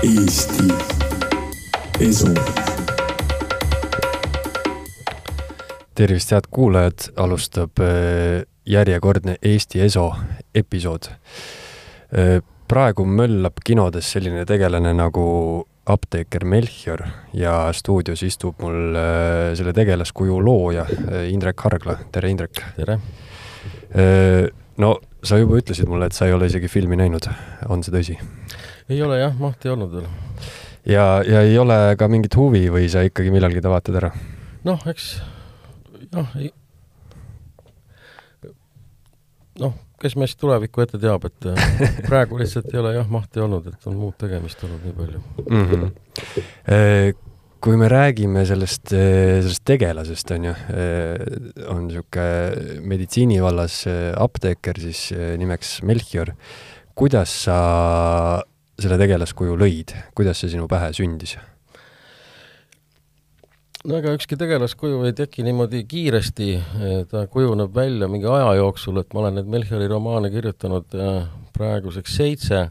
Eesti Esu. tervist, head kuulajad, alustab äh, järjekordne Eesti Eso episood. praegu möllab kinodes selline tegelane nagu apteeker Melchior ja stuudios istub mul äh, selle tegelaskuju looja äh, Indrek Hargla, tere Indrek. tere. no sa juba ütlesid mulle, et sa ei ole isegi filmi näinud, on see tõsi? Ei ole jah, mahti olnud veel. ja, ja ei ole ka mingit huvi või sa ikkagi millalgi ta vaatad ära? noh, eks jah, ei noh, kes meist tulevikku ette teab, et äh, praegu lihtsalt ei ole jah mahti olnud, et on muud tegemist olnud nii palju. mm. -hmm. kui me räägime sellest, sellest tegelasest, on ju, on niisugune meditsiini vallas eh, apteeker siis nimeks Melchior. kuidas sa selle tegelaskuju lõid, kuidas see sinu pähe sündis? no ega ükski tegelaskuju ei teki niimoodi kiiresti, ta kujuneb välja mingi aja jooksul, et ma olen neid Melchiori romaane kirjutanud äh, praeguseks seitse.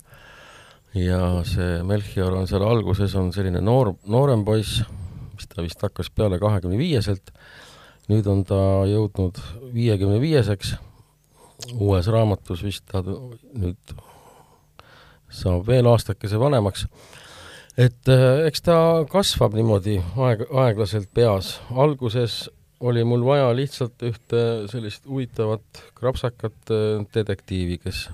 Ja see Melchior on seal alguses on selline noor, noorem poiss, mis ta vist hakkas peale kahekümne viieselt, nüüd on ta jõudnud viiekümne viieseks, uues raamatus vist ta nüüd saab veel aastakese vanemaks et äh, eks ta kasvab niimoodi aeg, aeglaselt peas. alguses oli mul vaja lihtsalt ühte sellist huvitavat krapsakat äh, detektiivi, kes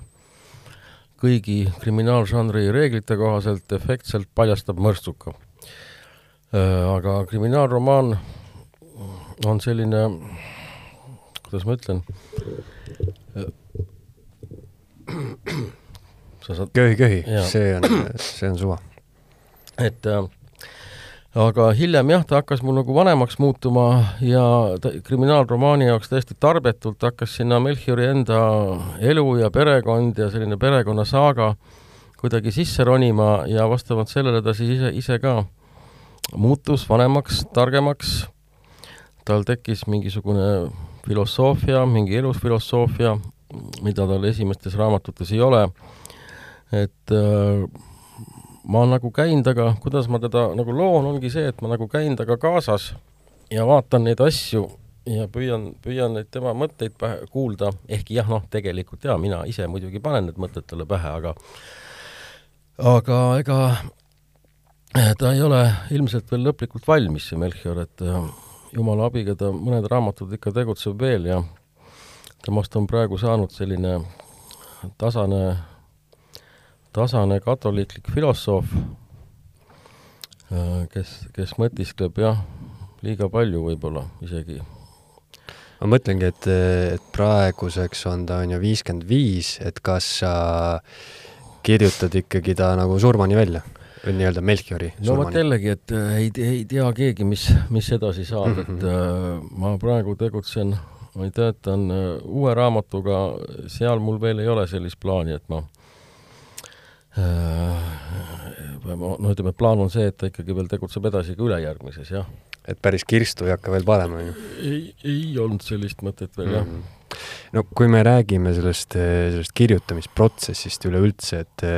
kõigi kriminaalžanri reeglite kohaselt efektselt paljastab mõrtsuka. aga kriminaalromaan on selline, kuidas ma ütlen, sa saad köhi, köhi Jaa., see on, see on suva. et äh, aga hiljem jah, ta hakkas mul nagu vanemaks muutuma ja ta, kriminaalromaani jaoks täiesti tarbetult hakkas sinna Melchiori enda elu ja perekond ja selline perekonnasaaga kuidagi sisse ronima ja vastavalt sellele ta siis ise, ise ka muutus vanemaks, targemaks, tal tekkis mingisugune filosoofia, mingi elusfilosoofia, mida tal esimestes raamatutes ei ole, et äh, ma nagu käin taga, kuidas ma teda nagu loon, ongi see, et ma nagu käin temaga kaasas ja vaatan neid asju ja püüan, püüan neid tema mõtteid pähe kuulda, ehkki jah, noh, tegelikult jaa, mina ise muidugi panen need mõtted talle pähe, aga aga ega ta ei ole ilmselt veel lõplikult valmis, see Melchior, et äh, jumala abiga ta mõned raamatud ikka tegutseb veel ja temast on praegu saanud selline tasane tasane katoliiklik filosoof, kes, kes mõtiskleb jah, liiga palju võib-olla isegi. ma mõtlengi, et, et praeguseks on ta on ju viiskümmend viis, et kas sa kirjutad ikkagi ta nagu surmani välja või nii-öelda Melchiori no vot surmani? jällegi, et äh, ei, ei tea keegi, mis, mis edasi saab mm, -hmm. et äh, ma praegu tegutsen või töötan äh, uue raamatuga, seal mul veel ei ole sellist plaani, et ma äh, ma- no ütleme, plaan on see, et ta ikkagi veel tegutseb edasi ka ülejärgmises, jah. et päris kirstu ei hakka veel panema, on ju? ei, ei olnud sellist mõtet veel, jah. Mhm. no kui me räägime sellest, sellest kirjutamisprotsessist üleüldse, et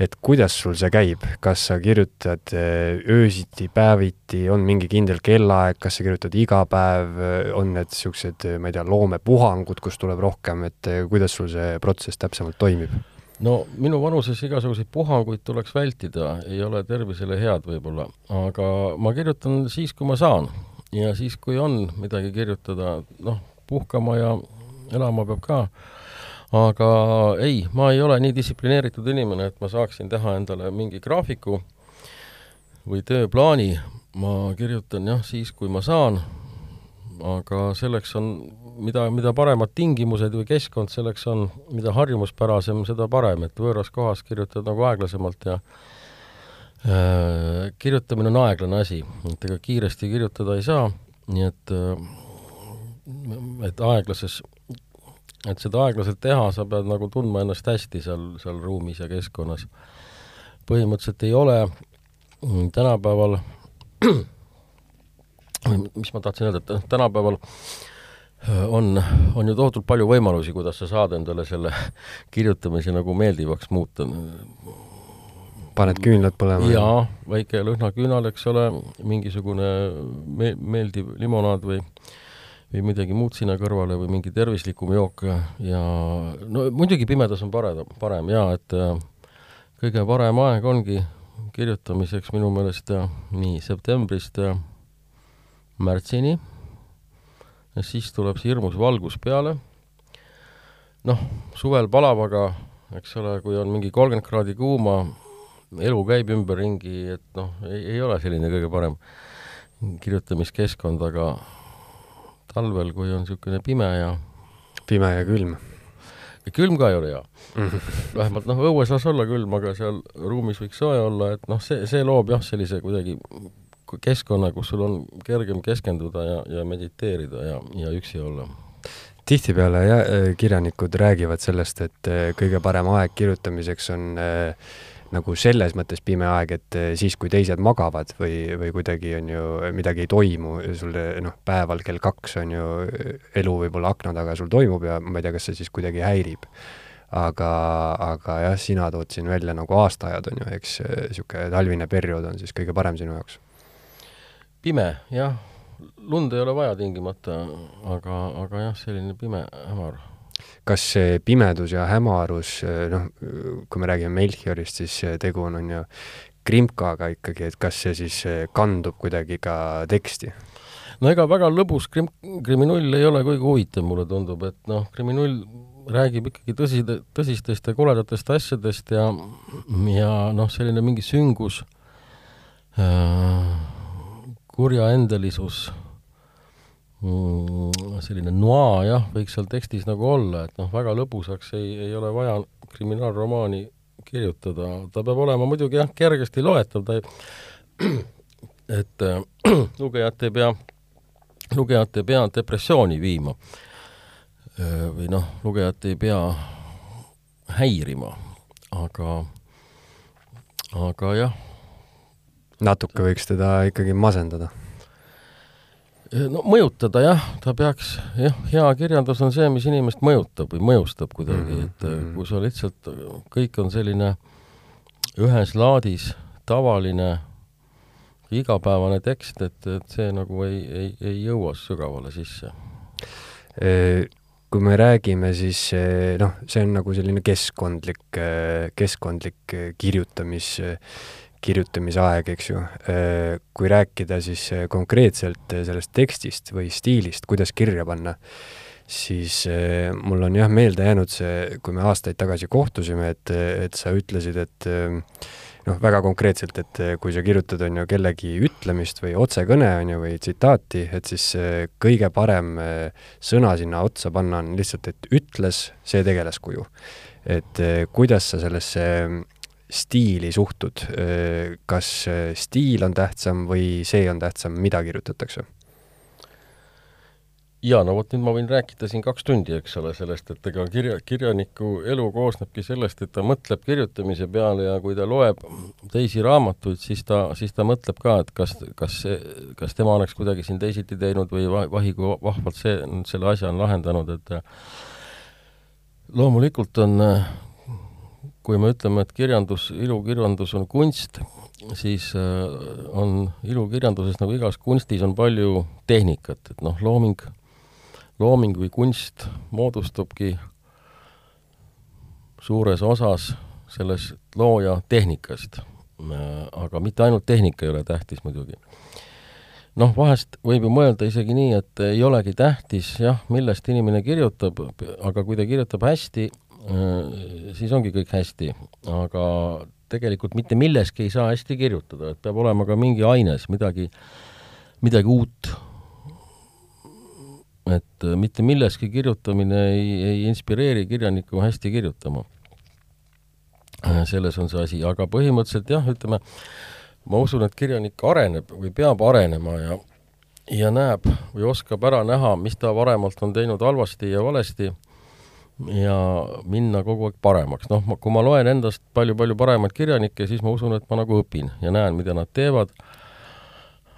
et kuidas sul see käib, kas sa kirjutad eh, öösiti, päeviti, on mingi kindel kellaaeg, kas sa kirjutad iga päev, on need niisugused, ma ei tea, loomepuhangud, kus tuleb rohkem, et kuidas sul see protsess täpsemalt toimib? No minu vanuses igasuguseid puhanguid tuleks vältida, ei ole tervisele head võib-olla, aga ma kirjutan siis, kui ma saan. Ja siis, kui on midagi kirjutada, noh, puhkama ja elama peab ka. aga ei, ma ei ole nii distsiplineeritud inimene, et ma saaksin teha endale mingi graafiku või tööplaani, ma kirjutan jah, siis kui ma saan, aga selleks on mida, mida paremad tingimused või keskkond selleks on, mida harjumuspärasem, seda parem, et võõras kohas kirjutad nagu aeglasemalt ja äh, kirjutamine on aeglane asi, et ega kiiresti kirjutada ei saa, nii et äh, et aeglases, et seda aeglaselt teha, sa pead nagu tundma ennast hästi seal, seal ruumis ja keskkonnas. põhimõtteliselt ei ole tänapäeval mis ma tahtsin öelda, et noh, tänapäeval äh, on, on ju tohutult palju võimalusi, kuidas sa saad endale selle kirjutamise nagu meeldivaks muuta. paned küünlad põlema? jaa, väike lõhnaküünal, eks ole, mingisugune me-, meeldiv limonaad või või midagi muud sinna kõrvale või mingi tervislikum jook ja no muidugi pimedas on parem, parem jaa, et äh, kõige parem aeg ongi kirjutamiseks minu meelest äh, nii septembrist äh, märtsini, siis tuleb see hirmus valgus peale, noh, suvel palab, aga eks ole, kui on mingi kolmkümmend kraadi kuuma, elu käib ümberringi, et noh, ei, ei ole selline kõige parem kirjutamiskeskkond, aga talvel, kui on niisugune pime ja pime ja külm. külm ka ei ole hea. -hmm. vähemalt noh, õues las olla külm, aga seal ruumis võiks soe olla, et noh, see, see loob jah, sellise kuidagi keskkonna, kus sul on kergem keskenduda ja, ja mediteerida ja, ja üksi olla tihtipeale jah, kirjanikud räägivad sellest, et eh, kõige parem aeg kirjutamiseks on äh, nagu selles mõttes pime aeg, et eh, siis, kui teised magavad või, või kuidagi on ju, midagi ei toimu, sul noh, päeval kell kaks on ju, elu võib-olla akna taga sul toimub ja ma ei tea, kas see siis kuidagi häirib. aga, aga jah, sina tood siin välja nagu aastaajad on ju, eks niisugune talvine periood on siis kõige parem sinu jaoks? Pime, jah. lund ei ole vaja tingimata, aga, aga jah, selline pime, hämar kas see pimedus ja hämarus, noh, kui me räägime Melchiorist, siis tegu on, on ju krimkaga ikkagi, et kas see siis kandub kuidagi ka teksti? no ega väga lõbus krim-, kriminull ei ole kuigi huvitav, mulle tundub, et noh, kriminull räägib ikkagi tõsi, tõsistest ja koledatest asjadest ja, ja noh, selline mingi süngus äh,, kurjaendelisus mm, selline noa jah, võiks seal tekstis nagu olla, et noh, väga lõbusaks ei, ei ole vaja kriminaalromaani kirjutada, ta peab olema muidugi jah, kergesti loetav, ta ei, et äh, lugejat ei pea, lugejat ei pea depressiooni viima. Äh, või noh, lugejat ei pea häirima, aga, aga jah. Natuke võiks teda ikkagi masendada no mõjutada jah, ta peaks, jah, hea kirjandus on see, mis inimest mõjutab või mõjustab kuidagi mm, -hmm. et äh, kui sa lihtsalt, kõik on selline ühes laadis tavaline igapäevane tekst, et, et see nagu ei, ei, ei jõua sügavale sisse. Kui me räägime, siis noh, see on nagu selline keskkondlik, keskkondlik kirjutamis kirjutamisaeg, eks ju. Äh, kui rääkida siis äh, konkreetselt äh, sellest tekstist või stiilist, kuidas kirja panna, siis mul on jah meelde jäänud see, kui me aastaid tagasi kohtusime, et, et sa ütlesid, et noh, väga konkreetselt, et kui sa kirjutad, on ju, kellegi ütlemist või otsekõne, on ju, või tsitaati, et siis kõige parem sõna sinna otsa panna on lihtsalt, et ütles see tegelaskuju. et kuidas sa sellesse stiili suhtud, kas stiil on tähtsam või see on tähtsam, mida kirjutatakse? jaa, no vot nüüd ma võin rääkida siin kaks tundi, eks ole, sellest, et ega kirja, kirjaniku elu koosnebki sellest, et ta mõtleb kirjutamise peale ja kui ta loeb teisi raamatuid, siis ta, siis ta mõtleb ka, et kas, kas see, kas tema oleks kuidagi siin teisiti teinud või vahi, kui vahvalt see, selle asja on lahendanud, et loomulikult on kui me ütleme, et kirjandus, ilukirjandus on kunst, siis äh, on ilukirjanduses nagu igas kunstis on palju tehnikat, et noh, looming, looming või kunst moodustubki suures osas sellest looja tehnikast. Äh, aga mitte ainult tehnika ei ole tähtis muidugi. noh, vahest võib ju mõelda isegi nii, et ei olegi tähtis jah, millest inimene kirjutab, aga kui ta kirjutab hästi, siis ongi kõik hästi, aga tegelikult mitte milleski ei saa hästi kirjutada, et peab olema ka mingi aines, midagi, midagi uut. et äh, mitte milleski kirjutamine ei, ei inspireeri kirjanikku hästi kirjutama. Äh, selles on see asi, aga põhimõtteliselt jah, ütleme, ma usun, et kirjanik areneb või peab arenema ja ja näeb või oskab ära näha, mis ta varemalt on teinud halvasti ja valesti ja minna kogu aeg paremaks. noh, kui ma loen endast palju-palju paremaid kirjanikke, siis ma usun, et ma nagu õpin ja näen, mida nad teevad,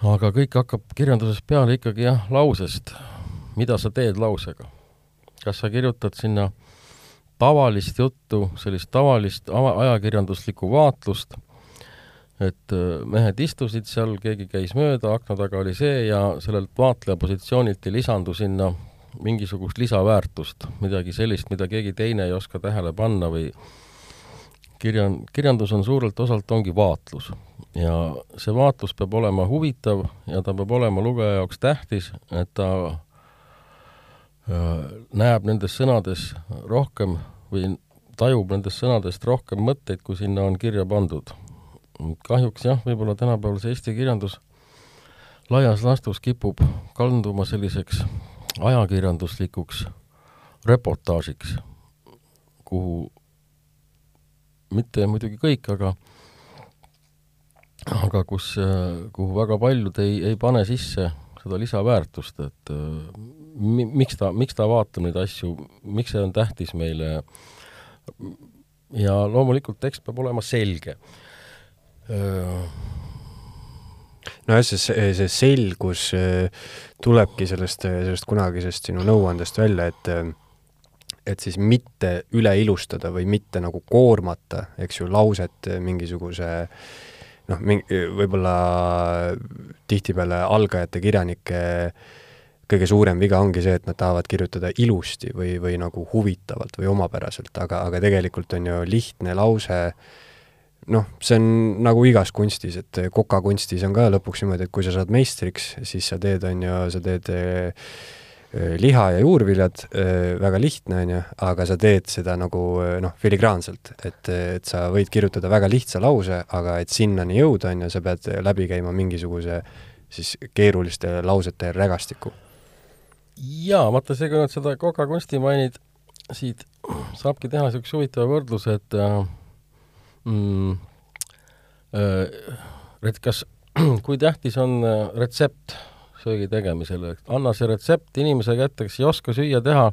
aga kõik hakkab kirjanduses peale ikkagi jah, lausest. mida sa teed lausega? kas sa kirjutad sinna tavalist juttu, sellist tavalist ajakirjanduslikku vaatlust et äh, mehed istusid seal, keegi käis mööda, akna taga oli see ja sellelt vaatleja positsioonilt ei lisandu sinna mingisugust lisaväärtust, midagi sellist, mida keegi teine ei oska tähele panna või kirjan-, kirjandus on suurelt osalt, ongi vaatlus. ja see vaatlus peab olema huvitav ja ta peab olema lugeja jaoks tähtis, et ta äh, näeb nendes sõnades rohkem või tajub nendest sõnadest rohkem mõtteid, kui sinna on kirja pandud. kahjuks jah, võib-olla tänapäeval see eesti kirjandus laias laastus kipub kalduma selliseks ajakirjanduslikuks reportaažiks, kuhu mitte muidugi kõik, aga aga kus, kuhu väga paljud ei, ei pane sisse seda lisaväärtust, et mi, miks ta, miks ta vaatab neid asju, miks see on tähtis meile. ja loomulikult tekst peab olema selge. Nojah, see, see selgus tulebki sellest, sellest kunagisest sinu nõuandest välja, et et siis mitte üle ilustada või mitte nagu koormata, eks ju, lauset mingisuguse noh, mingi, võib-olla tihtipeale algajate kirjanike kõige suurem viga ongi see, et nad tahavad kirjutada ilusti või, või nagu huvitavalt või omapäraselt, aga, aga tegelikult on ju lihtne lause noh, see on nagu igas kunstis, et kokakunstis on ka lõpuks niimoodi, et kui sa saad meistriks, siis sa teed, on ju, sa teed äh, liha ja juurviljad, äh, väga lihtne, on ju, aga sa teed seda nagu noh, filigraanselt, et, et sa võid kirjutada väga lihtsa lause, aga et sinnani jõuda, on ju, sa pead läbi käima mingisuguse siis keeruliste lausete rägastiku. jaa, vaata, see, kui nüüd seda kokakunsti mainid, siit saabki teha niisuguse huvitava võrdluse, et äh, mm, et kas, kui tähtis on äh, retsept söögi tegemisel, et anna see retsept inimese kätte, kes ei oska süüa teha,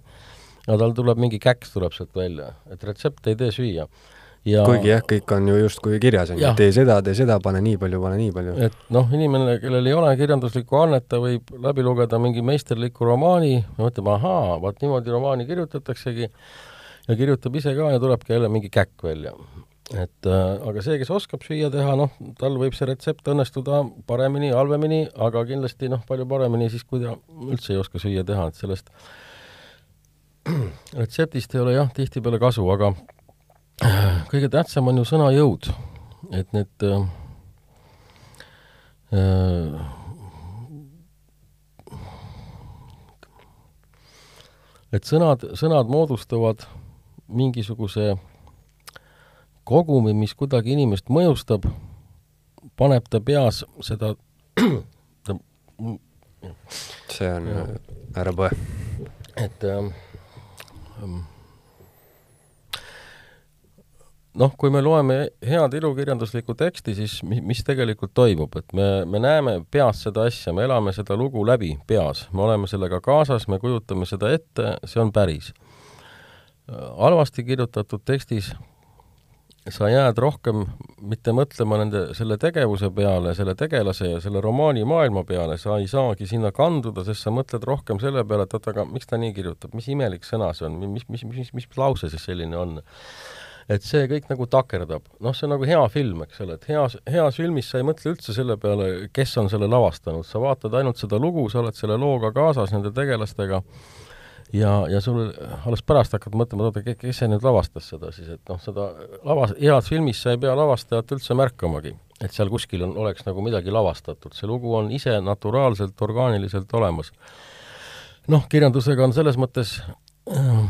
ja tal tuleb mingi käks tuleb sealt välja, et retsept ei tee süüa. Ja, kuigi jah, kõik on ju justkui kirjas, on ju, tee seda, tee seda, pane nii palju, pane nii palju. et noh, inimene, kellel ei ole kirjanduslikku annet, ta võib läbi lugeda mingi meisterliku romaani ja mõtleb, ahaa, vaat niimoodi romaani kirjutataksegi, ja kirjutab ise ka ja tulebki jälle mingi käkk välja et äh, aga see, kes oskab süüa teha, noh, tal võib see retsept õnnestuda paremini, halvemini, aga kindlasti noh, palju paremini siis, kui ta üldse ei oska süüa teha, et sellest retseptist ei ole jah, tihtipeale kasu, aga kõige tähtsam on ju sõna jõud, et need äh, äh, et sõnad, sõnad moodustavad mingisuguse kogumi, mis kuidagi inimest mõjustab, paneb ta peas seda ta, see on, ära põe. et ähm, ähm, noh, kui me loeme head ilukirjanduslikku teksti, siis mi-, mis tegelikult toimub, et me, me näeme peas seda asja, me elame seda lugu läbi peas, me oleme sellega kaasas, me kujutame seda ette, see on päris. halvasti kirjutatud tekstis sa jääd rohkem mitte mõtlema nende, selle tegevuse peale, selle tegelase ja selle romaani maailma peale, sa ei saagi sinna kanduda, sest sa mõtled rohkem selle peale, et oot, aga miks ta nii kirjutab, mis imelik sõna see on, mis, mis, mis, mis, lause siis selline on? et see kõik nagu takerdab. noh, see on nagu hea film, eks ole, et heas, heas filmis sa ei mõtle üldse selle peale, kes on selle lavastanud, sa vaatad ainult seda lugu, sa oled selle looga kaasas, nende tegelastega ja, ja sul alles pärast hakkad mõtlema, oota, kes see nüüd lavastas seda siis, et noh, seda lavas-, heas filmis sa ei pea lavastajat üldse märkamagi, et seal kuskil on, oleks nagu midagi lavastatud, see lugu on ise naturaalselt, orgaaniliselt olemas. noh, kirjandusega on selles mõttes äh,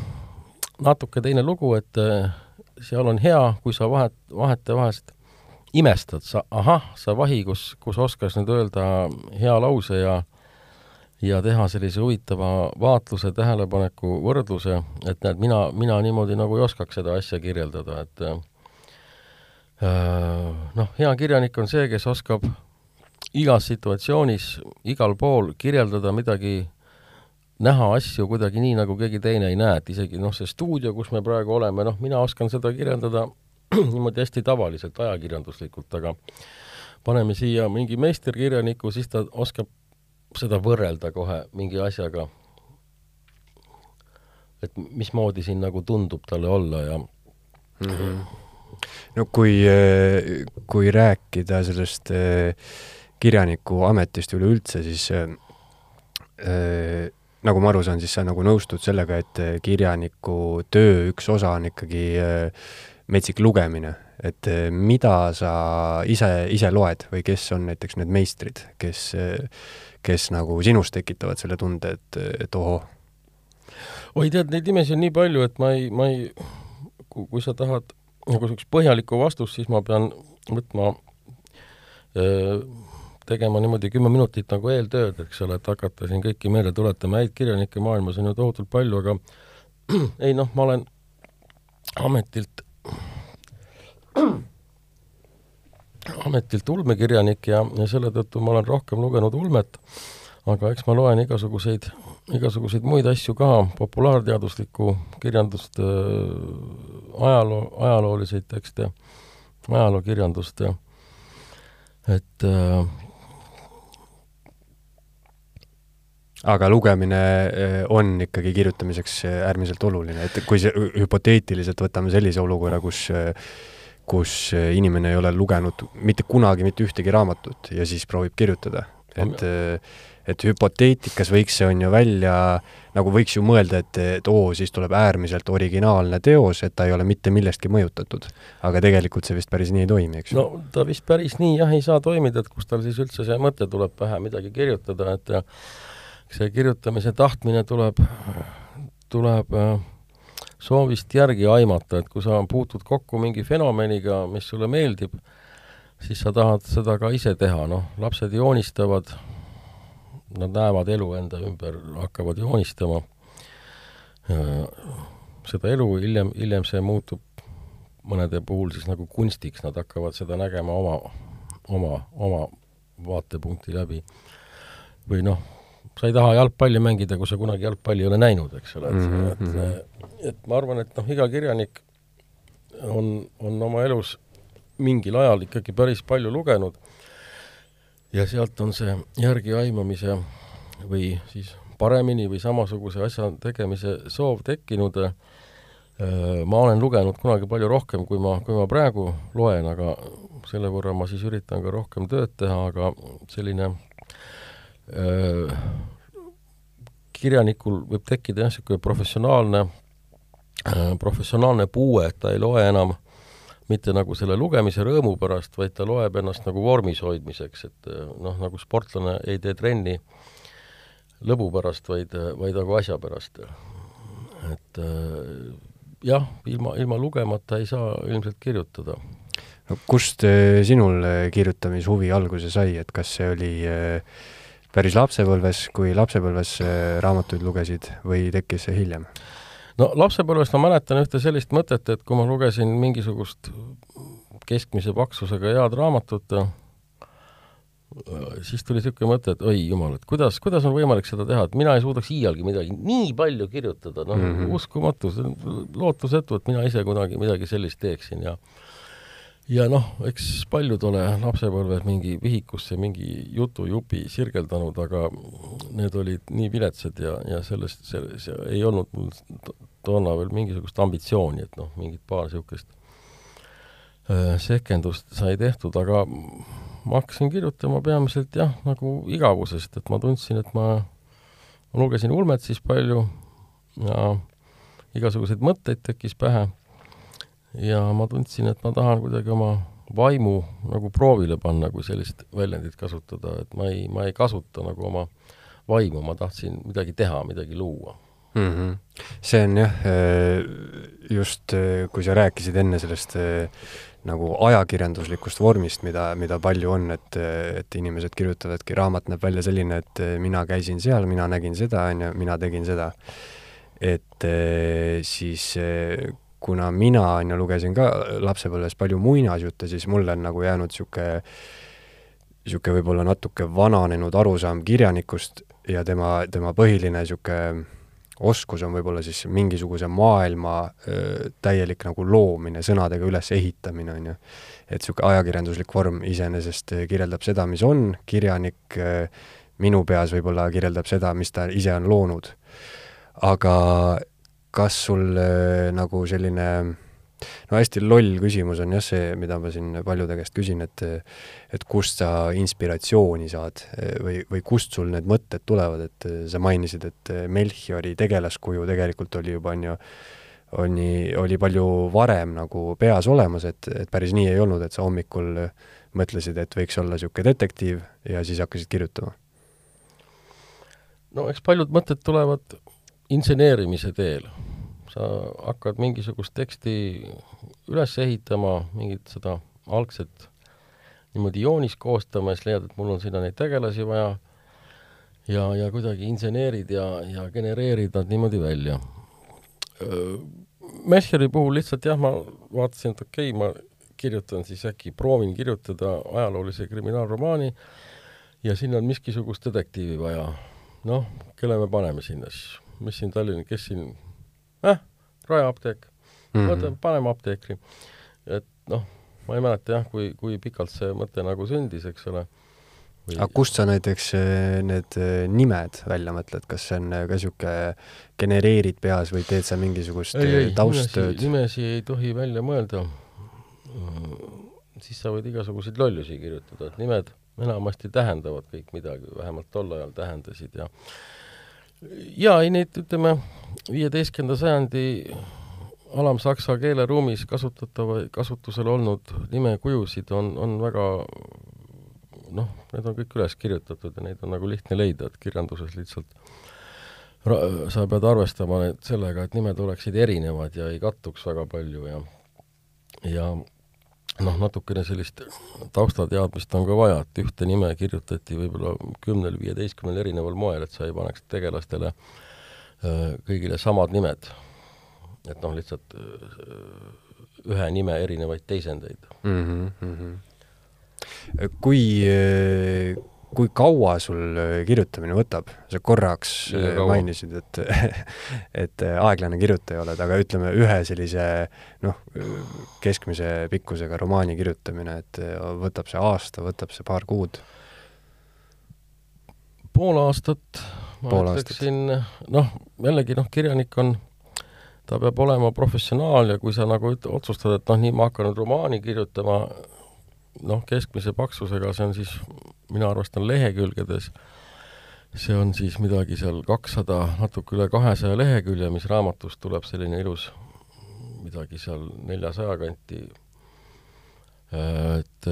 natuke teine lugu, et äh, seal on hea, kui sa vahet, vahetevahest imestad, sa, ahah, sa vahi, kus, kus oskas nüüd öelda hea lause ja ja teha sellise huvitava vaatluse, tähelepaneku, võrdluse, et näed, mina, mina niimoodi nagu ei oskaks seda asja kirjeldada, et äh, noh, hea kirjanik on see, kes oskab igas situatsioonis, igal pool kirjeldada midagi, näha asju kuidagi nii, nagu keegi teine ei näe, et isegi noh, see stuudio, kus me praegu oleme, noh, mina oskan seda kirjeldada niimoodi hästi tavaliselt, ajakirjanduslikult, aga paneme siia mingi meisterkirjaniku, siis ta oskab seda võrrelda kohe mingi asjaga, et mismoodi siin nagu tundub talle olla ja mm -hmm. no kui, kui rääkida sellest kirjaniku ametist üleüldse, siis äh, nagu ma aru saan, siis sa nagu nõustud sellega, et kirjaniku töö üks osa on ikkagi metsik lugemine, et äh, mida sa ise, ise loed või kes on näiteks need meistrid, kes, kes nagu sinus tekitavad selle tunde, et, et ohoh? oi, tead, neid nimesi on nii palju, et ma ei, ma ei, kui sa tahad nagu niisugust põhjalikku vastust, siis ma pean võtma öö, tegema niimoodi kümme minutit nagu eeltööd, eks ole, et hakata siin kõiki meelde tuletama, häid kirjanikke maailmas on ju tohutult palju, aga ei noh, ma olen ametilt, ametilt ulmekirjanik ja, ja selle tõttu ma olen rohkem lugenud ulmet, aga eks ma loen igasuguseid, igasuguseid muid asju ka, populaarteaduslikku kirjandust, ajaloo, ajalooliseid tekste, ajalookirjandust. Ja et äh, aga lugemine eh, on ikkagi kirjutamiseks äärmiselt oluline, et kui see hüpoteetiliselt võtame sellise olukorra, kus eh, kus inimene ei ole lugenud mitte kunagi mitte ühtegi raamatut ja siis proovib kirjutada, et et hüpoteetikas võiks see, on ju, välja, nagu võiks ju mõelda, et, et oo, siis tuleb äärmiselt originaalne teos, et ta ei ole mitte millestki mõjutatud. aga tegelikult see vist päris nii ei toimi, eks ju? no ta vist päris nii jah ei saa toimida, et kust tal siis üldse see mõte tuleb pähe midagi kirjutada, et see kirjutamise tahtmine tuleb, tuleb äh, soovist järgi aimata, et kui sa puutud kokku mingi fenomeniga, mis sulle meeldib, siis sa tahad seda ka ise teha, noh, lapsed joonistavad, nad näevad elu enda ümber, hakkavad joonistama, seda elu hiljem, hiljem see muutub mõnede puhul siis nagu kunstiks, nad hakkavad seda nägema oma, oma, oma vaatepunkti läbi. või noh, sa ei taha jalgpalli mängida, kui sa kunagi jalgpalli ei ole näinud, eks ole, et mm, -hmm. et. Et ma arvan, et noh, iga kirjanik on, on oma elus mingil ajal ikkagi päris palju lugenud ja sealt on see järgiaimamise või siis paremini või samasuguse asja tegemise soov tekkinud. ma olen lugenud kunagi palju rohkem, kui ma, kui ma praegu loen, aga selle võrra ma siis üritan ka rohkem tööd teha, aga selline Äh, kirjanikul võib tekkida jah, niisugune professionaalne, äh, professionaalne puue, et ta ei loe enam mitte nagu selle lugemise rõõmu pärast, vaid ta loeb ennast nagu vormis hoidmiseks, et äh, noh, nagu sportlane ei tee trenni lõbu pärast, vaid, vaid nagu asja pärast. et jah, ilma, ilma lugemata ei saa ilmselt kirjutada. no kust sinul kirjutamishuvi alguse sai, et kas see oli äh, päris lapsepõlves, kui lapsepõlves äh, raamatuid lugesid või tekkis see hiljem? No lapsepõlvest ma mäletan ühte sellist mõtet, et kui ma lugesin mingisugust keskmise paksusega head raamatut, äh, siis tuli niisugune mõte, et oi jumal, et kuidas, kuidas on võimalik seda teha, et mina ei suudaks iialgi midagi nii palju kirjutada, noh mm -hmm. uskumatu, see on lootusetu, et mina ise kunagi midagi sellist teeksin ja ja noh, eks paljud ole lapsepõlves mingi vihikusse mingi jutujupi sirgeldanud, aga need olid nii viletsad ja, ja sellest, see, see ei olnud mul toona veel mingisugust ambitsiooni, et noh, mingit paar niisugust äh, sehkendust sai tehtud, aga ma hakkasin kirjutama peamiselt jah, nagu igavusest, et ma tundsin, et ma, ma lugesin ulmet siis palju ja igasuguseid mõtteid tekkis pähe ja ma tundsin, et ma tahan kuidagi oma vaimu nagu proovile panna, kui sellist väljendit kasutada, et ma ei, ma ei kasuta nagu oma vaimu, ma tahtsin midagi teha, midagi luua mm. -hmm. see on jah, äh, just äh, kui sa rääkisid enne sellest äh, nagu ajakirjanduslikust vormist, mida, mida palju on, et, et inimesed kirjutavadki, raamat näeb välja selline, et mina käisin seal, mina nägin seda, on ju, mina tegin seda. et siis kuna mina, on ju, lugesin ka lapsepõlves palju muinasjutte, siis mulle on nagu jäänud niisugune, niisugune võib-olla natuke vananenud arusaam kirjanikust ja tema, tema põhiline niisugune oskus on võib-olla siis mingisuguse maailma öö, täielik nagu loomine, sõnadega ülesehitamine, on ju. et niisugune ajakirjanduslik vorm iseenesest kirjeldab seda, mis on, kirjanik öö, minu peas võib-olla kirjeldab seda, mis ta ise on loonud. aga kas sul äh, nagu selline no hästi loll küsimus on jah see, mida ma siin paljude käest küsin, et et kust sa inspiratsiooni saad või, või kust sul need mõtted tulevad, et sa mainisid, et Melchiori tegelaskuju tegelikult oli juba, on ju, oli, oli palju varem nagu peas olemas, et, et päris nii ei olnud, et sa hommikul mõtlesid, et võiks olla niisugune detektiiv ja siis hakkasid kirjutama? no eks paljud mõtted tulevad inseneerimise teel sa hakkad mingisugust teksti üles ehitama, mingit seda algset niimoodi joonist koostama, siis leiad, et mul on sinna neid tegelasi vaja ja, ja kuidagi inseneerid ja, ja genereerid nad niimoodi välja. Mecheri puhul lihtsalt jah, ma vaatasin, et okei okay,, ma kirjutan siis äkki, proovin kirjutada ajaloolise kriminaalromaani ja sinna on miskisugust detektiivi vaja. noh, kelle me paneme sinna siis, mis siin Tallinn, kes siin äh, rajaapteek mm, -hmm. mõtleme, paneme apteekri. et noh, ma ei mäleta jah, kui, kui pikalt see mõte nagu sündis, eks ole või.... aga kust sa näiteks eh, need eh, nimed välja mõtled, kas see on eh, ka niisugune, genereerid peas või teed sa mingisugust ei, ei, tausttööd? nimesi, ei tohi välja mõelda. siis sa võid igasuguseid lollusi kirjutada, et nimed enamasti tähendavad kõik midagi, vähemalt tol ajal tähendasid ja jaa, ei neid, ütleme, viieteistkümnenda sajandi alamsaksa keeleruumis kasutatava, kasutusel olnud nimekujusid on, on väga noh, need on kõik üles kirjutatud ja neid on nagu lihtne leida, et kirjanduses lihtsalt sa pead arvestama need sellega, et nimed oleksid erinevad ja ei kattuks väga palju ja ja noh, natukene sellist taustateadmist on ka vaja, et ühte nime kirjutati võib-olla kümnel-viieteistkümnel erineval moel, et sa ei paneks tegelastele äh, kõigile samad nimed. et noh, lihtsalt äh, ühe nime erinevaid teisendeid mm. -hmm. kui kui kaua sul äh, kirjutamine võtab? sa korraks äh, mainisid, et et äh, aeglane kirjutaja oled, aga ütleme, ühe sellise noh, keskmise pikkusega romaani kirjutamine, et võtab see aasta, võtab see paar kuud? pool aastat, ma ütleksin, noh, jällegi noh, kirjanik on, ta peab olema professionaal ja kui sa nagu otsustad, et noh, nii ma hakkan nüüd romaani kirjutama, noh, keskmise paksusega, see on siis, mina arvestan lehekülgedes, see on siis midagi seal kakssada, natuke üle kahesaja lehekülje, mis raamatust tuleb selline ilus midagi seal neljasaja kanti. Et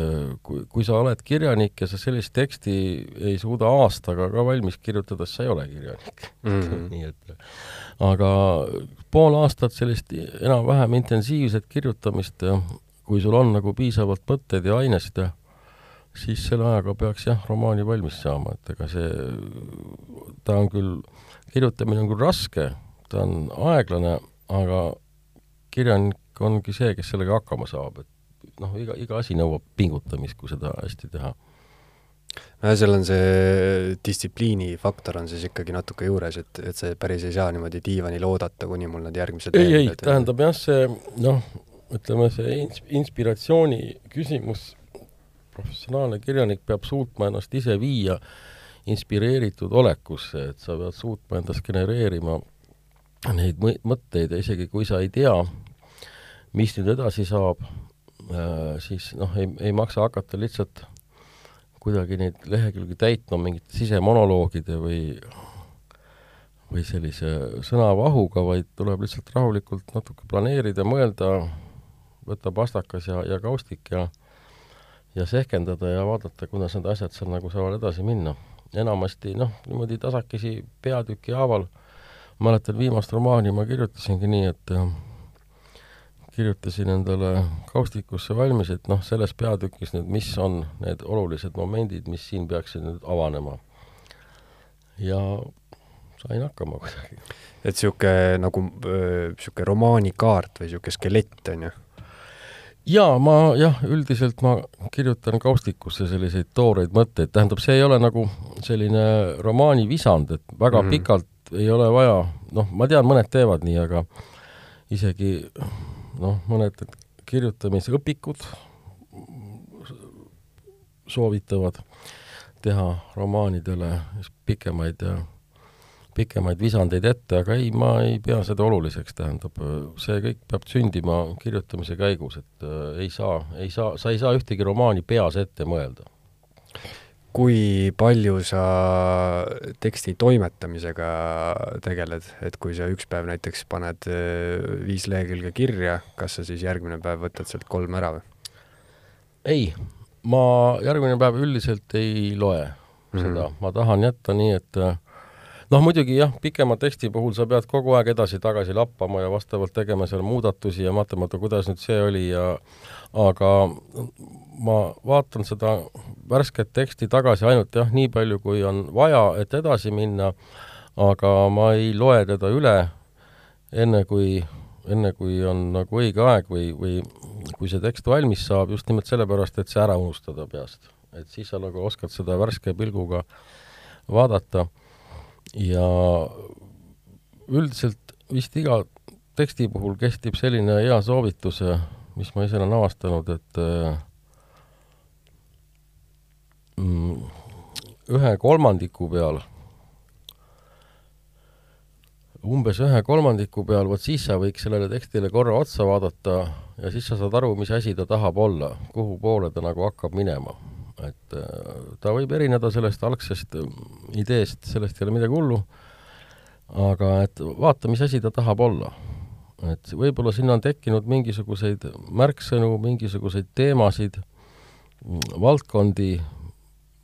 kui, kui sa oled kirjanik ja sa sellist teksti ei suuda aastaga ka valmis kirjutada, siis sa ei ole kirjanik mm. -hmm. nii et aga pool aastat sellist enam-vähem intensiivset kirjutamist kui sul on nagu piisavalt mõtteid ja ainest siis selle ajaga peaks jah, romaani valmis saama, et ega see, ta on küll, kirjutamine on küll raske, ta on aeglane, aga kirjanik ongi see, kes sellega hakkama saab, et noh, iga, iga asi nõuab pingutamist, kui seda hästi teha. No ja seal on see distsipliini faktor on siis ikkagi natuke juures, et, et see päris ei saa niimoodi diivanil oodata, kuni mul need järgmised ei, ei, tähendab jah, see noh, ütleme, see ins-, inspiratsiooni küsimus, professionaalne kirjanik peab suutma ennast ise viia inspireeritud olekusse, et sa pead suutma endas genereerima neid mõtteid ja isegi kui sa ei tea, mis nüüd edasi saab, siis noh, ei, ei maksa hakata lihtsalt kuidagi neid lehekülgi täitma mingite sisemonoloogide või või sellise sõnavahuga, vaid tuleb lihtsalt rahulikult natuke planeerida, mõelda, võtta pastakas ja, ja kaustik ja ja sehkendada ja vaadata, kuidas need asjad seal nagu saavad edasi minna. enamasti noh, niimoodi tasakesi peatüki haaval, mäletan viimast romaani ma kirjutasingi nii, et äh, kirjutasin endale kaustikusse valmis, et noh, selles peatükis nüüd, mis on need olulised momendid, mis siin peaksid nüüd avanema. ja sain hakkama kuidagi. et niisugune nagu niisugune romaanikaart või niisugune skelett, on ju? jaa, ma jah, üldiselt ma kirjutan kaustikusse selliseid tooreid mõtteid, tähendab, see ei ole nagu selline romaani visand, et väga mm -hmm. pikalt ei ole vaja, noh, ma tean, mõned teevad nii, aga isegi noh, mõned kirjutamisõpikud soovitavad teha romaanidele pikemaid ja pikemaid visandeid ette, aga ei, ma ei pea seda oluliseks, tähendab, see kõik peab sündima kirjutamise käigus, et äh, ei saa, ei saa, sa ei saa ühtegi romaani peas ette mõelda. Kui palju sa teksti toimetamisega tegeled, et kui sa üks päev näiteks paned äh, viis lehekülge kirja, kas sa siis järgmine päev võtad sealt kolm ära või? ei, ma järgmine päev üldiselt ei loe mm -hmm. seda, ma tahan jätta nii, et äh, noh, muidugi jah, pikema teksti puhul sa pead kogu aeg edasi-tagasi lappama ja vastavalt tegema seal muudatusi ja vaatama, et kuidas nüüd see oli ja aga ma vaatan seda värsket teksti tagasi ainult jah, nii palju, kui on vaja, et edasi minna, aga ma ei loe teda üle enne, kui, enne kui on nagu õige aeg või, või kui see tekst valmis saab, just nimelt sellepärast, et see ära unustada peast. et siis sa nagu oskad seda värske pilguga vaadata ja üldiselt vist iga teksti puhul kehtib selline hea soovitus, mis ma ise olen avastanud, et mm, ühe kolmandiku peal, umbes ühe kolmandiku peal, vot siis sa võiks sellele tekstile korra otsa vaadata ja siis sa saad aru, mis asi ta tahab olla, kuhu poole ta nagu hakkab minema et äh, ta võib erineda sellest algsest äh, ideest, sellest ei ole midagi hullu, aga et vaata, mis asi ta tahab olla. Et võib-olla sinna on tekkinud mingisuguseid märksõnu, mingisuguseid teemasid, valdkondi,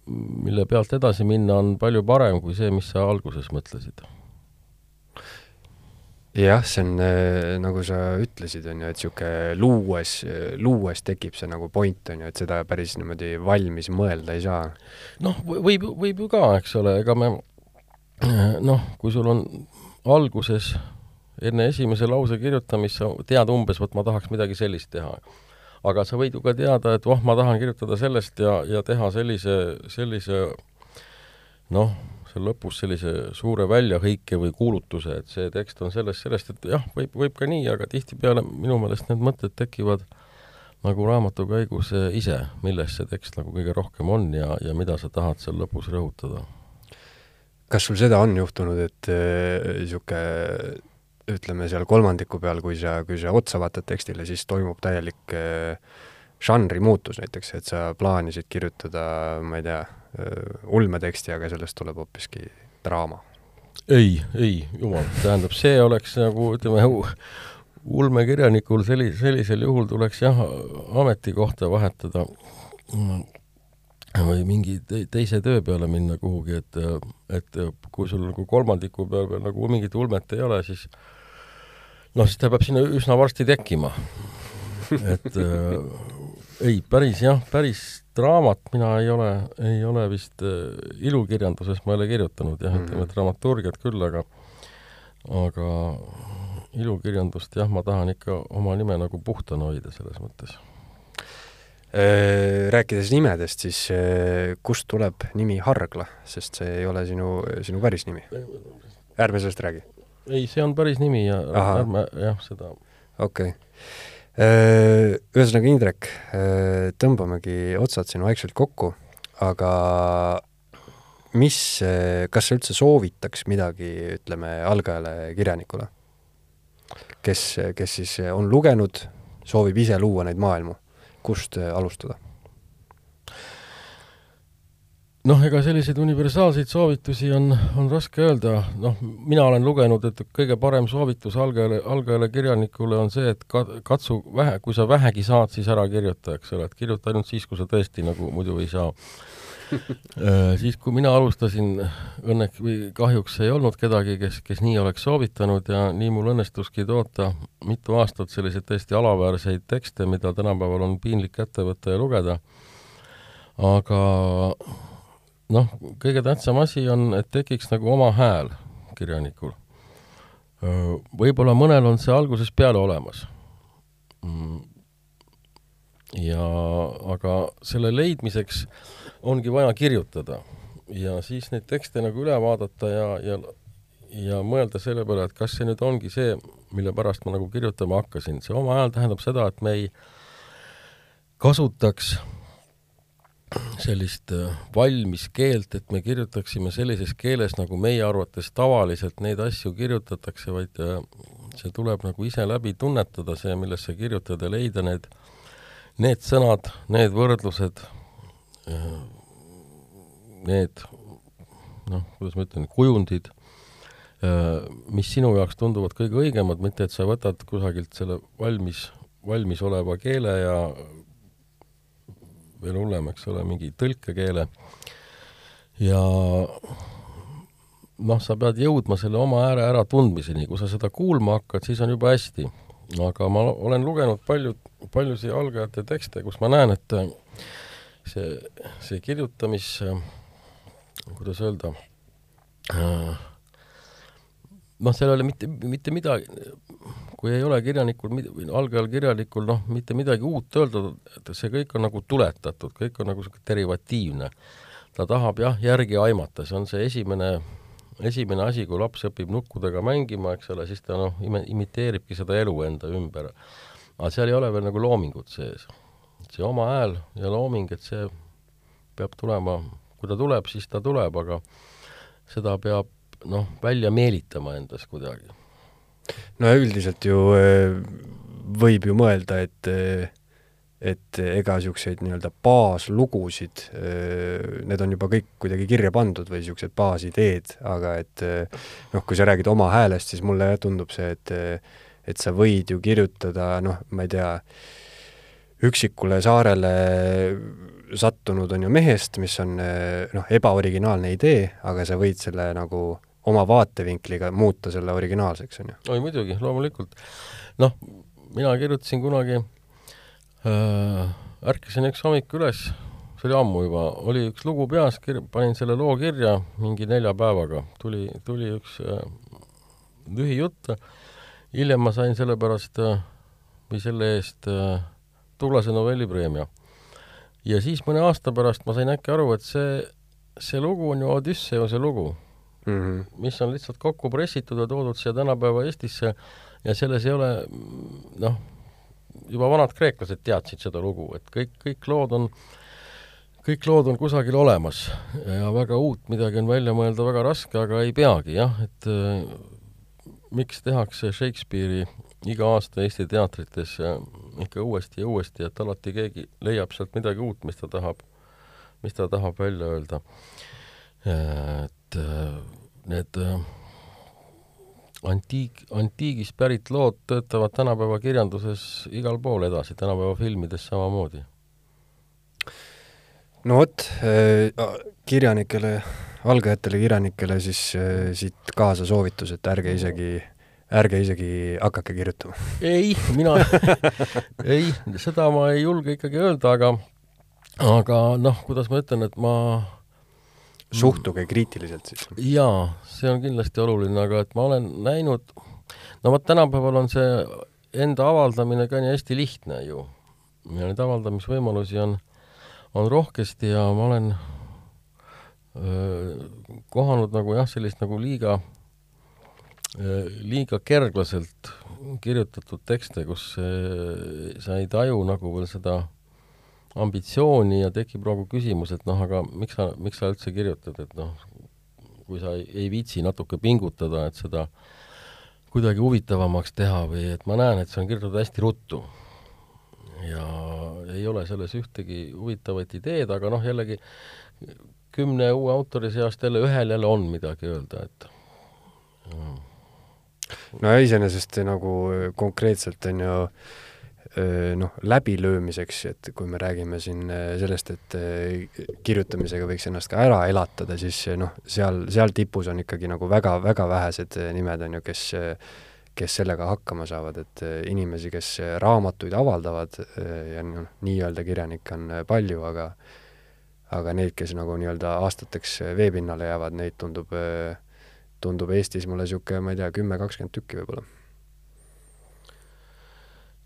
mille pealt edasi minna on palju parem kui see, mis sa alguses mõtlesid jah, see on äh, nagu sa ütlesid, on ju, et niisugune luues, luues tekib see nagu point, on ju, et seda päris niimoodi valmis mõelda ei saa. noh, võib, võib ju ka, eks ole, ega me noh, kui sul on alguses enne esimese lause kirjutamist sa tead umbes, vot ma tahaks midagi sellist teha. aga sa võid ju ka teada, et voh, ma tahan kirjutada sellest ja, ja teha sellise, sellise noh, seal lõpus sellise suure väljahõike või kuulutuse, et see tekst on sellest, sellest, et jah, võib, võib ka nii, aga tihtipeale minu meelest need mõtted tekivad nagu raamatu käigus ise, milles see tekst nagu kõige rohkem on ja, ja mida sa tahad seal lõpus rõhutada. kas sul seda on juhtunud, et niisugune äh, ütleme seal kolmandiku peal, kui sa, kui sa otsa vaatad tekstile, siis toimub täielik äh, žanri muutus näiteks, et sa plaanisid kirjutada, ma ei tea, ulmeteksti, aga sellest tuleb hoopiski draama. ei, ei, jumal, tähendab, see oleks nagu ütleme, ulmekirjanikul selli-, sellisel juhul tuleks jah, ametikohta vahetada või mingi te teise töö peale minna kuhugi, et, et kui sul nagu kolmandiku peal veel nagu mingit ulmet ei ole, siis noh, siis ta peab sinna üsna varsti tekkima. et äh, ei, päris jah, päris draamat mina ei ole, ei ole vist äh, ilukirjanduses ma ei ole kirjutanud jah ütleme dramaturgiat küll, aga aga ilukirjandust jah, ma tahan ikka oma nime nagu puhtana hoida selles mõttes. Äh, rääkides nimedest, siis äh, kust tuleb nimi Hargla, sest see ei ole sinu, sinu päris nimi? ärme sellest räägi. ei, see on päris nimi ja Aha. ärme jah, seda okei okay Äh, ühesõnaga, Indrek, tõmbamegi otsad siin vaikselt kokku, aga mis, kas sa üldse soovitaks midagi, ütleme, algajale kirjanikule, kes, kes siis on lugenud, soovib ise luua neid maailmu, kust alustada? noh, ega selliseid universaalseid soovitusi on, on raske öelda, noh, mina olen lugenud, et kõige parem soovitus algajale, algajale kirjanikule on see, et ka-, katsu vähe, kui sa vähegi saad, siis ära kirjuta, eks ole, et kirjuta ainult siis, kui sa tõesti nagu muidu ei saa. äh, siis, kui mina alustasin, õnneks või kahjuks ei olnud kedagi, kes, kes nii oleks soovitanud ja nii mul õnnestuski toota mitu aastat selliseid tõesti alaväärseid tekste, mida tänapäeval on piinlik ette võtta ja lugeda, aga noh, kõige tähtsam asi on, et tekiks nagu oma hääl kirjanikul. Võib-olla mõnel on see algusest peale olemas. Mm. ja aga selle leidmiseks ongi vaja kirjutada ja siis neid tekste nagu üle vaadata ja, ja ja mõelda selle peale, et kas see nüüd ongi see, mille pärast ma nagu kirjutama hakkasin. see oma hääl tähendab seda, et me ei kasutaks sellist äh, valmis keelt, et me kirjutaksime sellises keeles, nagu meie arvates tavaliselt neid asju kirjutatakse, vaid äh, see tuleb nagu ise läbi tunnetada, see, millest sa kirjutad ja leida need, need sõnad, need võrdlused, need noh, kuidas ma ütlen, kujundid, mis sinu jaoks tunduvad kõige õigemad, mitte et sa võtad kusagilt selle valmis, valmisoleva keele ja veel hullem, eks ole, mingi tõlkekeele ja noh, sa pead jõudma selle oma ääre äratundmiseni, kui sa seda kuulma hakkad, siis on juba hästi. aga ma olen lugenud palju, paljusid algajate tekste, kus ma näen, et see, see kirjutamis, kuidas öelda, noh, seal ei ole mitte, mitte midagi, kui ei ole kirjanikul, algajal kirjanikul noh, mitte midagi uut öelda, et see kõik on nagu tuletatud, kõik on nagu niisugune derivatiivne. ta tahab jah, järgi aimata, see on see esimene, esimene asi, kui laps õpib nukkudega mängima, eks ole, siis ta noh, imiteeribki seda elu enda ümber. aga seal ei ole veel nagu loomingut sees. See oma hääl ja looming, et see peab tulema, kui ta tuleb, siis ta tuleb, aga seda peab noh, välja meelitama endas kuidagi. No üldiselt ju äh, võib ju mõelda, et äh, et ega niisuguseid nii-öelda baaslugusid, äh, need on juba kõik kuidagi kirja pandud või niisugused baasideed, aga et noh, kui sa räägid oma häälest, siis mulle tundub see, et et sa võid ju kirjutada noh, ma ei tea, üksikule saarele sattunud on ju mehest, mis on noh, ebaoriginaalne idee, aga sa võid selle nagu oma vaatevinkliga muuta selle originaalseks, on ju. oi muidugi, loomulikult. noh, mina kirjutasin kunagi äh,, ärkasin üks hommik üles, see oli ammu juba, oli üks lugu peas, kir-, panin selle loo kirja mingi nelja päevaga, tuli, tuli üks äh, lühijutt, hiljem ma sain selle pärast äh, või selle eest äh, Tuulase novellipreemia. ja siis mõne aasta pärast ma sain äkki aru, et see, see lugu on ju Odüsseuse lugu mm, -hmm. mis on lihtsalt kokku pressitud ja toodud siia tänapäeva Eestisse ja selles ei ole noh, juba vanad kreeklased teadsid seda lugu, et kõik, kõik lood on, kõik lood on kusagil olemas ja väga uut midagi on välja mõelda väga raske, aga ei peagi jah, et äh, miks tehakse Shakespeare'i iga aasta Eesti teatrites ikka uuesti ja uuesti, et alati keegi leiab sealt midagi uut, mis ta tahab, mis ta tahab välja öelda. et äh, need äh, antiik, antiigist pärit lood töötavad tänapäeva kirjanduses igal pool edasi, tänapäeva filmides samamoodi. no vot, äh, kirjanikele, algajatele kirjanikele siis siit kaasa soovitus, et ärge isegi ärge isegi hakake kirjutama. ei, mina ei, seda ma ei julge ikkagi öelda, aga aga noh, kuidas ma ütlen, et ma suhtuge kriitiliselt siis. jaa, see on kindlasti oluline, aga et ma olen näinud, no vot tänapäeval on see enda avaldamine ka nii hästi lihtne ju. ja neid avaldamisvõimalusi on, on rohkesti ja ma olen öö, kohanud nagu jah, sellist nagu liiga, liiga kerglaselt kirjutatud tekste, kus öö, sa ei taju nagu veel seda ambitsiooni ja tekib nagu küsimus, et noh, aga miks sa, miks sa üldse kirjutad, et noh, kui sa ei, ei viitsi natuke pingutada, et seda kuidagi huvitavamaks teha või et ma näen, et see on kirjutatud hästi ruttu. ja ei ole selles ühtegi huvitavat ideed, aga noh, jällegi kümne uue autori seast jälle ühel jälle on midagi öelda, et no iseenesest nagu konkreetselt on ju noh, läbilöömiseks, et kui me räägime siin sellest, et kirjutamisega võiks ennast ka ära elatada, siis noh, seal, seal tipus on ikkagi nagu väga-väga vähesed nimed, on ju, kes kes sellega hakkama saavad, et inimesi, kes raamatuid avaldavad ja noh, nii-öelda kirjanikke on palju, aga aga neid, kes nagu nii-öelda aastateks veepinnale jäävad, neid tundub, tundub Eestis mulle niisugune, ma ei tea, kümme, kakskümmend tükki võib-olla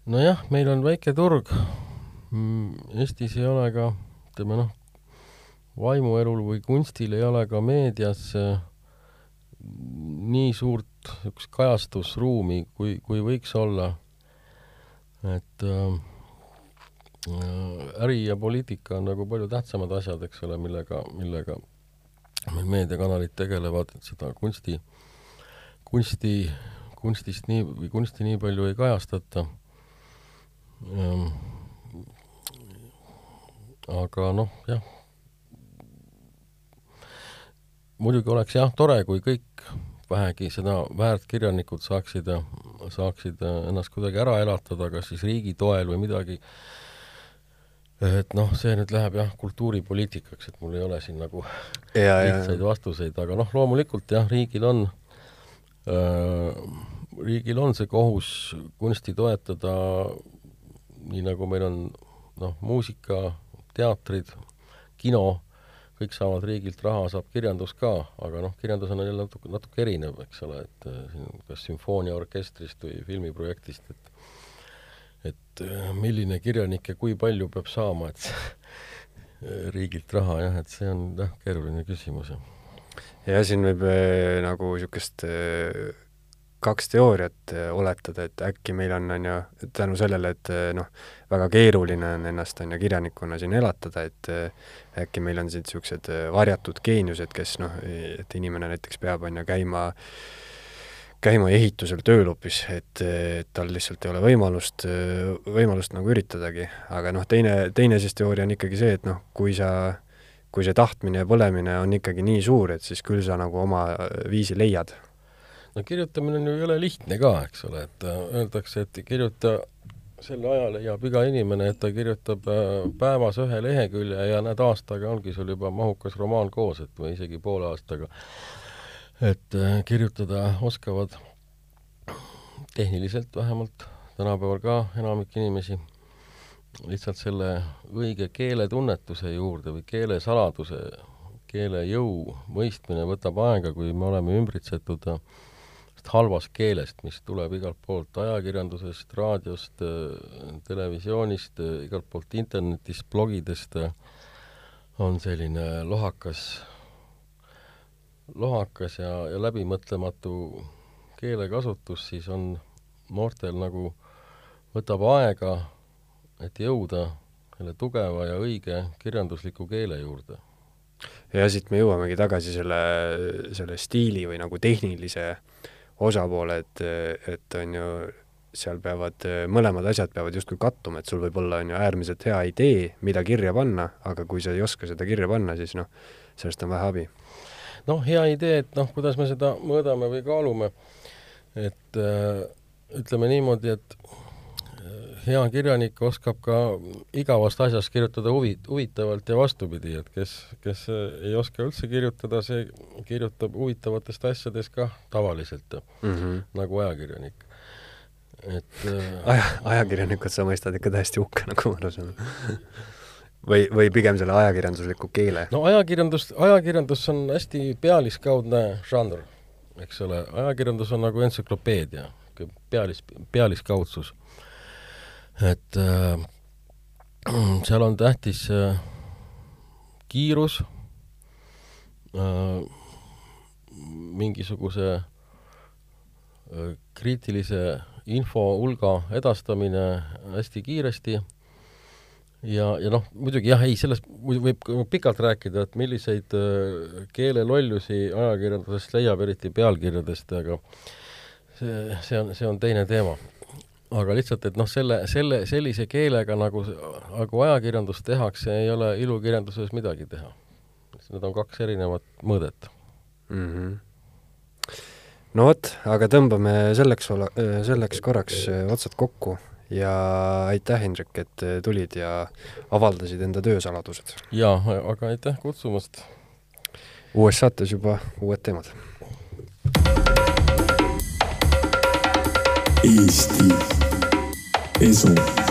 nojah, meil on väike turg. Mm, Eestis ei ole ka, ütleme noh, vaimuelul või kunstil ei ole ka meedias nii suurt niisugust kajastusruumi, kui, kui võiks olla. et äh, äri ja poliitika on nagu palju tähtsamad asjad, eks ole, millega, millega meil meediakanalid tegelevad, et seda kunsti, kunsti, kunstist nii, või kunsti nii palju ei kajastata. Ähm, aga noh, jah, muidugi oleks jah, tore, kui kõik vähegi seda väärt kirjanikud saaksid, saaksid ennast kuidagi ära elatada, kas siis riigi toel või midagi, et noh, see nüüd läheb jah, kultuuripoliitikaks, et mul ei ole siin nagu ja, lihtsaid ja. vastuseid, aga noh, loomulikult jah, riigil on äh,, riigil on see kohus kunsti toetada, nii nagu meil on noh, muusika, teatrid, kino, kõik saavad riigilt raha, saab kirjandus ka, aga noh, kirjandus on jälle natuke, natuke erinev, eks ole, et äh, siin kas sümfooniaorkestrist või filmiprojektist, et et äh, milline kirjanik ja kui palju peab saama, et riigilt raha jah, et see on jah, keeruline küsimus. ja siin võib äh, nagu niisugust äh, kaks teooriat äh, oletada, et äkki meil on, on ju, tänu sellele, et äh, noh, väga keeruline on ennast, on ju, kirjanikuna siin elatada, et äh, äkki meil on siin niisugused varjatud geeniused, kes noh, et inimene näiteks peab, on ju, käima käima ehitusel tööl hoopis, et, et tal lihtsalt ei ole võimalust, võimalust nagu üritadagi. aga noh, teine, teine siis teooria on ikkagi see, et noh, kui sa kui see tahtmine ja põlemine on ikkagi nii suur, et siis küll sa nagu oma viisi leiad no kirjutamine on ju jõle lihtne ka, eks ole, et äh, öeldakse, et kirjuta sel ajal leiab iga inimene, et ta kirjutab äh, päevas ühe lehekülje ja näed, aastaga ongi sul juba mahukas romaan koos, et või isegi poole aastaga. Et äh, kirjutada oskavad tehniliselt vähemalt tänapäeval ka enamik inimesi, lihtsalt selle õige keeletunnetuse juurde või keelesaladuse, keele jõu mõistmine võtab aega, kui me oleme ümbritsetud halvast keelest, mis tuleb igalt poolt ajakirjandusest, raadiost, televisioonist, igalt poolt internetist, blogidest, on selline lohakas, lohakas ja, ja läbimõtlematu keelekasutus, siis on noortel nagu, võtab aega, et jõuda selle tugeva ja õige kirjandusliku keele juurde ja siit me jõuamegi tagasi selle, selle stiili või nagu tehnilise osapoole, et, et on ju, seal peavad, mõlemad asjad peavad justkui kattuma, et sul võib olla, on ju, äärmiselt hea idee, mida kirja panna, aga kui sa ei oska seda kirja panna, siis noh, sellest on vähe abi. Noh, hea idee, et noh, kuidas me seda mõõdame või kaalume, et äh, ütleme niimoodi, et hea kirjanik oskab ka igavast asjast kirjutada huvi, huvitavalt ja vastupidi, et kes, kes ei oska üldse kirjutada, see kirjutab huvitavatest asjadest ka tavaliselt mm, -hmm. nagu ajakirjanik. et äh, aja, ajakirjanikud sa mõistad ikka täiesti hukka, nagu ma aru saan või, või pigem selle ajakirjandusliku keele? no ajakirjandus, ajakirjandus on hästi pealiskaudne žanr, eks ole, ajakirjandus on nagu entsüklopeedia, pealis, pealiskaudsus. Et äh, seal on tähtis äh, kiirus äh,, mingisuguse äh, kriitilise info hulga edastamine hästi kiiresti ja, ja noh, muidugi jah, ei, sellest võib pikalt rääkida, et milliseid äh, keelelollusi ajakirjandusest leiab, eriti pealkirjadest, aga see, see on, see on teine teema aga lihtsalt, et noh, selle, selle, sellise keelega nagu, nagu ajakirjandust tehakse, ei ole ilukirjanduses midagi teha. Need on kaks erinevat mõõdet mm. -hmm no vot, aga tõmbame selleks, selleks korraks otsad kokku ja aitäh, Hendrik, et tulid ja avaldasid enda töösaladused. jaa, aga aitäh kutsumast! uues saates juba uued teemad. Eesti Eso.